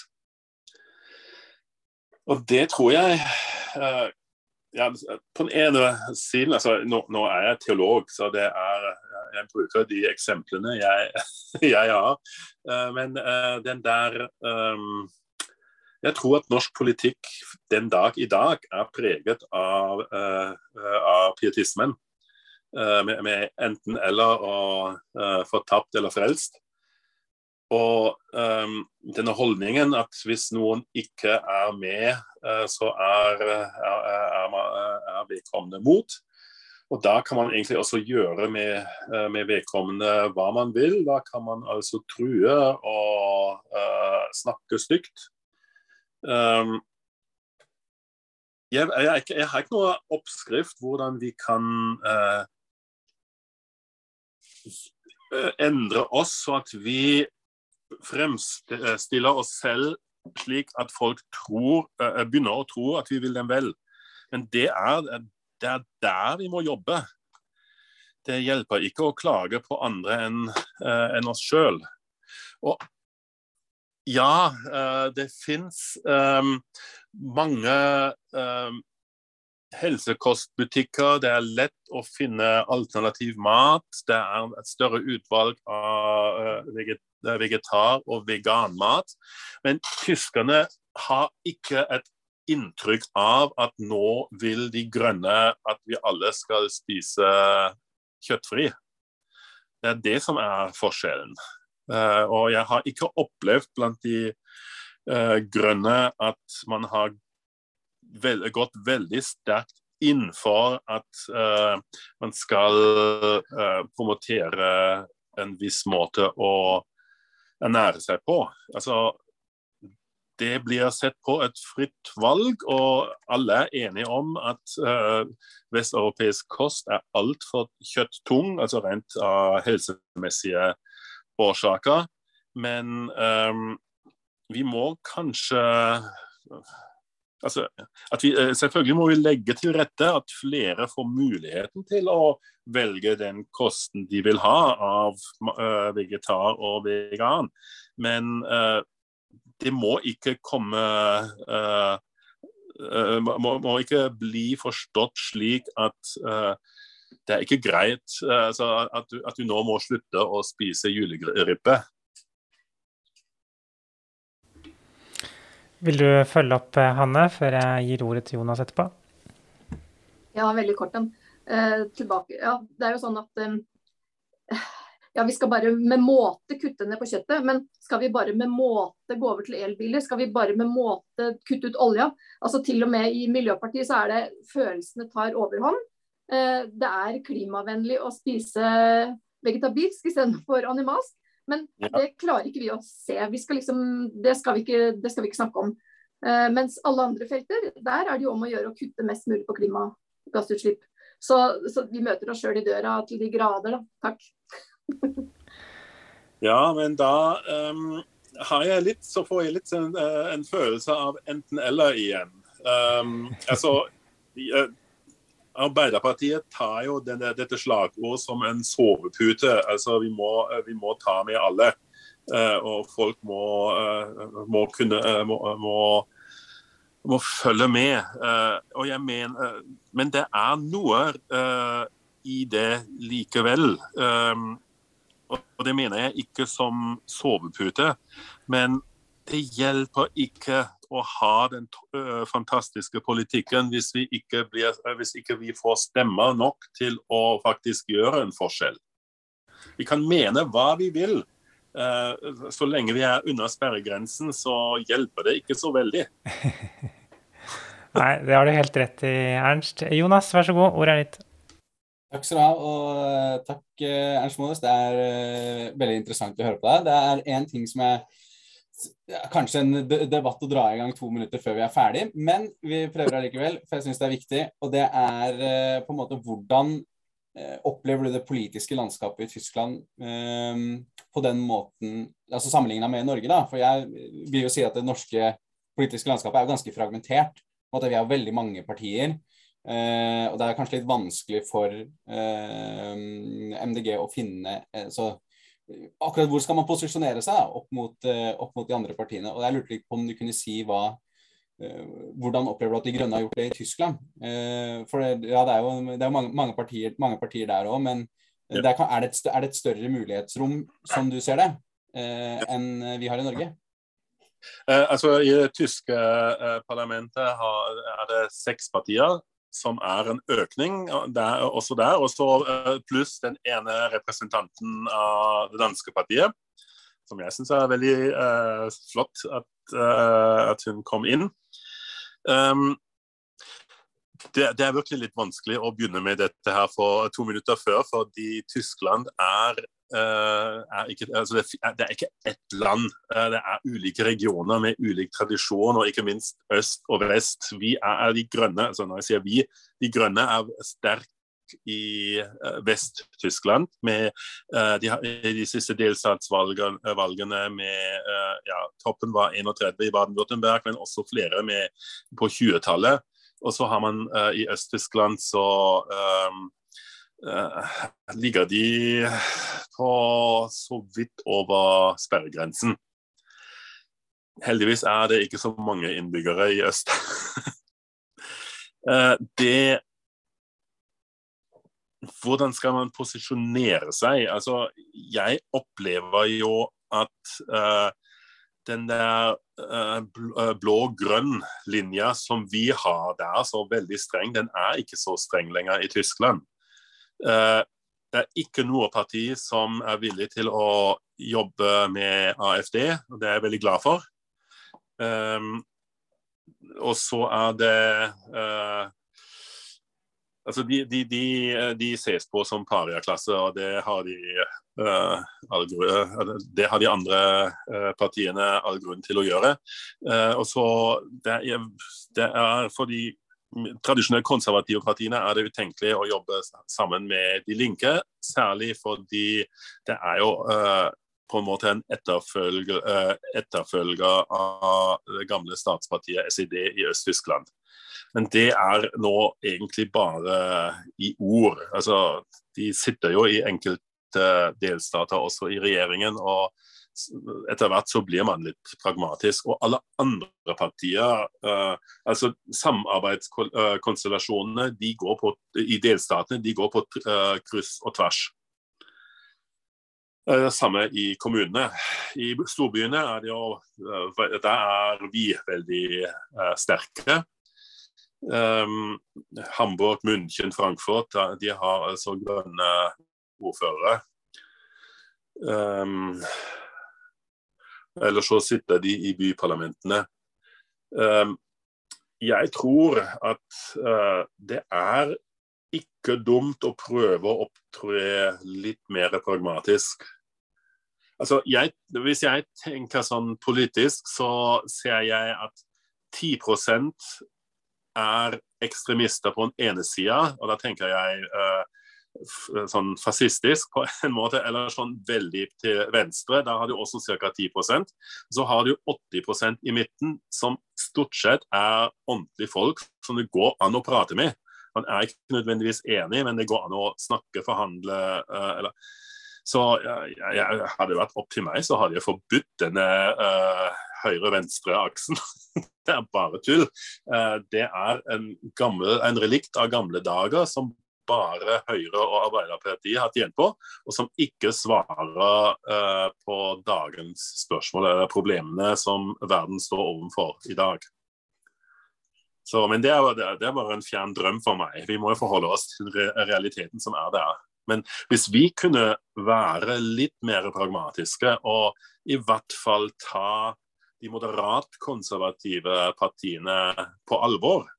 Og det tror jeg uh, ja, På den ene siden altså, nå, nå, er jeg teolog, så det er, jeg bruker de eksemplene jeg, jeg har. Uh, men uh, den der um, jeg tror at norsk politikk den dag i dag er preget av, uh, av pietismen. Uh, med, med, enten eller og uh, fortapt eller frelst. Og um, denne holdningen at hvis noen ikke er med, så er, er, er, er vedkommende mot. Og Da kan man egentlig også gjøre med, med vedkommende hva man vil. Da kan man altså true og snakke stygt. Um, jeg, jeg, jeg, har ikke noe oppskrift hvordan vi kan uh, endre oss så at vi fremstiller oss selv slik at folk tror, uh, begynner å tro at vi vil dem vel. Men det er, det er der vi må jobbe. Det hjelper ikke å klage på andre enn uh, en oss sjøl. Og ja, eh, det fins um, mange helsekostbutikker. Det er lett å finne alternativ mat. Det er et større utvalg av vegetar- og veganmat. Men tyskerne har ikke et inntrykk av at nå vil de grønne at vi alle skal spise kjøttfri. Det er det som er forskjellen. Uh, og jeg har ikke opplevd blant de uh, grønne at man har vel, gått veldig sterkt inn for at uh, man skal promotere en viss måte å ernære seg på. Altså, det blir sett på et fritt valg, og alle er enige om at uh, vesteuropeisk kost er altfor kjøtttung, altså rent av helsemessige årsaker. Men um, vi må kanskje altså, vi, selvfølgelig må vi legge til rette at flere får muligheten til å velge den kosten de vil ha av uh, vegetar og vegan. Men uh, det må ikke komme uh, må, må, ikke bli forstått slik at det er ikke greit altså, at, du, at, du, nå må slutte å spise juleribbe. Vil du følge opp, Hanne, før jeg gir ordet til Jonas etterpå? Ja, veldig kort. Eh, tilbake. Ja, det er jo sånn at eh, ja, vi skal bare med måte kutte ned på kjøttet, men skal vi bare med måte gå over til elbiler? Skal vi bare med måte kutte ut olja? Altså Til og med i Miljøpartiet så er det følelsene tar overhånd. Eh, det er klimavennlig å spise vegetabilsk istedenfor animalsk. Men det klarer ikke vi å se. Vi skal liksom, det, skal vi ikke, det skal vi ikke snakke om. Uh, mens alle andre felter, der er det jo om å gjøre å kutte mest mulig på klimagassutslipp. Så, så vi møter oss sjøl i døra til de grader, da. Takk. ja, men da um, har jeg litt, så får jeg litt en, eh, en følelse av enten-eller igjen. Um, altså, Arbeiderpartiet tar jo denne, dette slagordet som en sovepute. Altså, vi må, vi må ta med alle. Uh, og folk må, uh, må kunne uh, må, må, må, følge med. og jeg mener, men det er noe i det likevel. Um, og det mener jeg ikke som sovepute, men det hjelper ikke å ha den fantastiske politikken hvis vi ikke, blir, hvis ikke vi får stemmer nok til å faktisk gjøre en forskjell. Vi kan mene hva vi vil. Så lenge vi er under sperregrensen, så hjelper det ikke så veldig. Nei, det har du helt rett i, Ernst. Jonas, vær så god, ordet er ditt. Takk skal du ha, og takk Ernst Modus. Det er veldig interessant å høre på deg. Det er én ting som er kanskje en debatt å dra i gang to minutter før vi er ferdig, men vi prøver allikevel, for jeg syns det er viktig. Og det er eh, på en måte hvordan eh, opplever du det politiske landskapet i Tyskland eh, på den måten, altså sammenligna med Norge, da? For jeg vil jo si at det norske politiske landskapet er jo ganske fragmentert. på en måte Vi har veldig mange partier. Og det er kanskje litt vanskelig for MDG å finne så akkurat hvor skal man posisjonere seg da, opp, mot, uh, opp, mot, de andre partiene. Og Jeg lurte litt på om du kunne si hva, uh, hvordan opplever du at De Grønne har gjort det i Tyskland? For det, ja, det er jo, det er mange, mange, partier, mange, partier, der òg, men ja. der kan, er, det et, er, det et, større mulighetsrom, som du ser det, enn vi har i Norge? altså I det tyske parlamentet har, er det seks partier som er en økning der, også der. Og så eh, pluss den ene representanten av det danske partiet, som jeg syns er veldig uh, flott at, uh, at, hun kom inn. Um, det, det, er virkelig litt vanskelig å begynne med dette her for to minutter før, fordi Tyskland er Eh, er ikke, altså det, det, er ikke ett land. Eh, det er ulike regioner med ulik tradisjon, og ikke minst øst og vest. Vi er de grønne. altså Når jeg sier vi, de grønne er sterke i uh, Vest-Tyskland med de, de, siste delstatsvalgene med ja, Toppen var 31 i Baden-Württemberg, men også flere med, på 20-tallet. Og så har man i Øst-Tyskland så um, Eh, ligger de på så vidt over sperregrensen. Heldigvis er det ikke så mange innbyggere i øst. Eh, det Hvordan skal man posisjonere seg? Altså, jeg opplever jo at uh, den der blå-grønn linja som vi har der, så veldig streng, den er ikke så streng lenger i Tyskland. Eh, det er ikke noe parti som er villig til å jobbe med AFD, og det er jeg veldig glad for. Og så er det Altså, de, de, de, de, ses på som pariaklasse, og det har de uh, all, Det har de andre uh, partiene all grunn til å gjøre. og så det er, det er fordi tradisjonelle konservative partiene er det utenkelig å jobbe sammen med De Linke. Særlig fordi det er jo uh, på en måte en etterfølger, uh, etterfølger av det gamle statspartiet SID i Øst-Tyskland. Men det er nå egentlig bare i ord. Altså, de sitter jo i enkelte delstater også i regjeringen. og etter hvert så blir man litt pragmatisk. Og alle andre partier, uh, altså samarbeidskonstellasjonene de går på, i delstatene, de går på uh, kryss og tvers. Uh, samme i kommunene. I storbyene er det jo Der er vi veldig sterke. Um, Hamburg, München, Frankfurt, de har altså grønne ordførere. Um, eller så sitter de i byparlamentene. Um, jeg tror at uh, det er ikke dumt å prøve å opptre litt mer pragmatisk. Altså, jeg, hvis jeg tenker sånn politisk, så ser jeg at 10 er ekstremister på den ene sida, og da tenker jeg eh, sånn fascistisk på en måte, eller sånn veldig til venstre. Der har du også ca. 10% Så har du 80% i midten, som stort sett er ordentlige folk som det går an å prate med. Man er ikke nødvendigvis enig, men det går an å snakke, forhandle. eh, eller så jeg, jeg, hadde vært opp til meg, så hadde jeg forbudt denne uh, høyre-venstre-aksen. det er bare tull. Uh, det er en, gammel, en relikt av gamle dager som bare Høyre og Arbeiderpartiet har tjent på, og som ikke svarer uh, på dagens spørsmål eller problemene som verden står overfor i dag. Så, men det er, det er, bare en fjern drøm for meg. Vi må jo forholde oss til realiteten som er der. Men hvis vi kunne være litt mer pragmatiske og i hvert fall ta de moderat konservative partiene på alvor,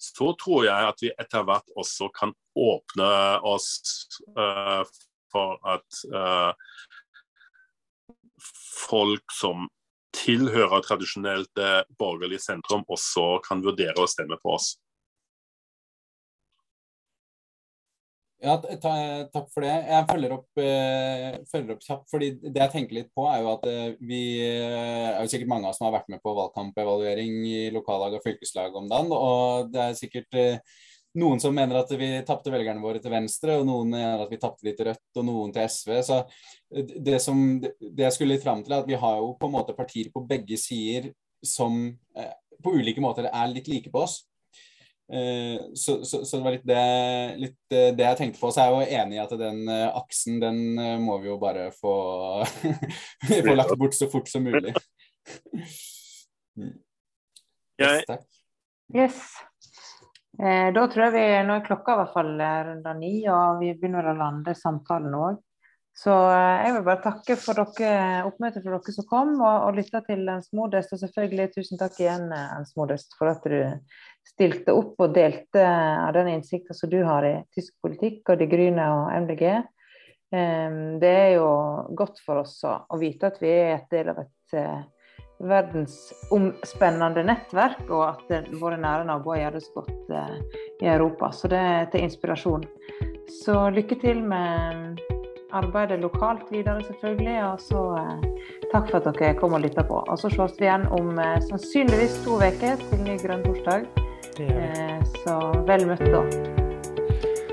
så tror jeg at vi etter hvert også kan åpne oss uh, for at uh, folk som tilhører tradisjonelt borgerlig sentrum, også kan vurdere å stemme på oss. Ja, takk for det. Jeg følger opp, eh, følger opp, kjapt. fordi Det jeg tenker litt på, er jo at eh, vi eh, er jo sikkert mange av oss som har vært med på valgkampevaluering i lokallag og fylkeslag om dagen. Og det er sikkert eh, noen som mener at vi tapte velgerne våre til Venstre, og noen mener at vi tapte litt til Rødt, og noen til SV. Så eh, det, som, det jeg skulle litt fram til, er at vi har jo på en måte partier på begge sider som eh, på ulike måter er litt like på oss. Eh, så, så, så, det var litt det, litt eh, det, jeg tenkte på. Så jeg er jo enig i at den eh, aksen, den må vi jo bare få, få lagt bort så fort som mulig. Jeg... Yes. Eh, da tror jeg vi Nå er klokka i hvert fall runder ni, og vi begynner å lande samtalen òg. Så jeg vil bare takke for dere, oppmøtet for dere som kom og, og lytta til Ens Modest. Og selvfølgelig tusen takk igjen, Ens Modest, for at du stilte opp og delte av den innsikten som du har i tysk politikk og De Grüne og MDG. Det er jo godt for oss å vite at vi er et del av et eh, verdensomspennende nettverk, og at eh, våre nære naboer gjør det så godt eh, i Europa. Så det er til inspirasjon. Så lykke til med arbeidet lokalt videre, selvfølgelig. Og så takk for at dere kom og lytta på. Og så ses vi igjen om sannsynligvis to uker til ny grønn torsdag. Eh, så vel møtt, da.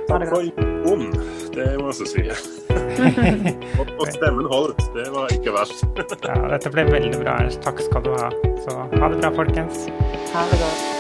Ha det godt. Ond, det må jeg også si. og, stemmen holdt. Det var ikke verst. ja, dette ble veldig bra, Takk skal du ha. Så ha det bra, folkens. Ha det godt.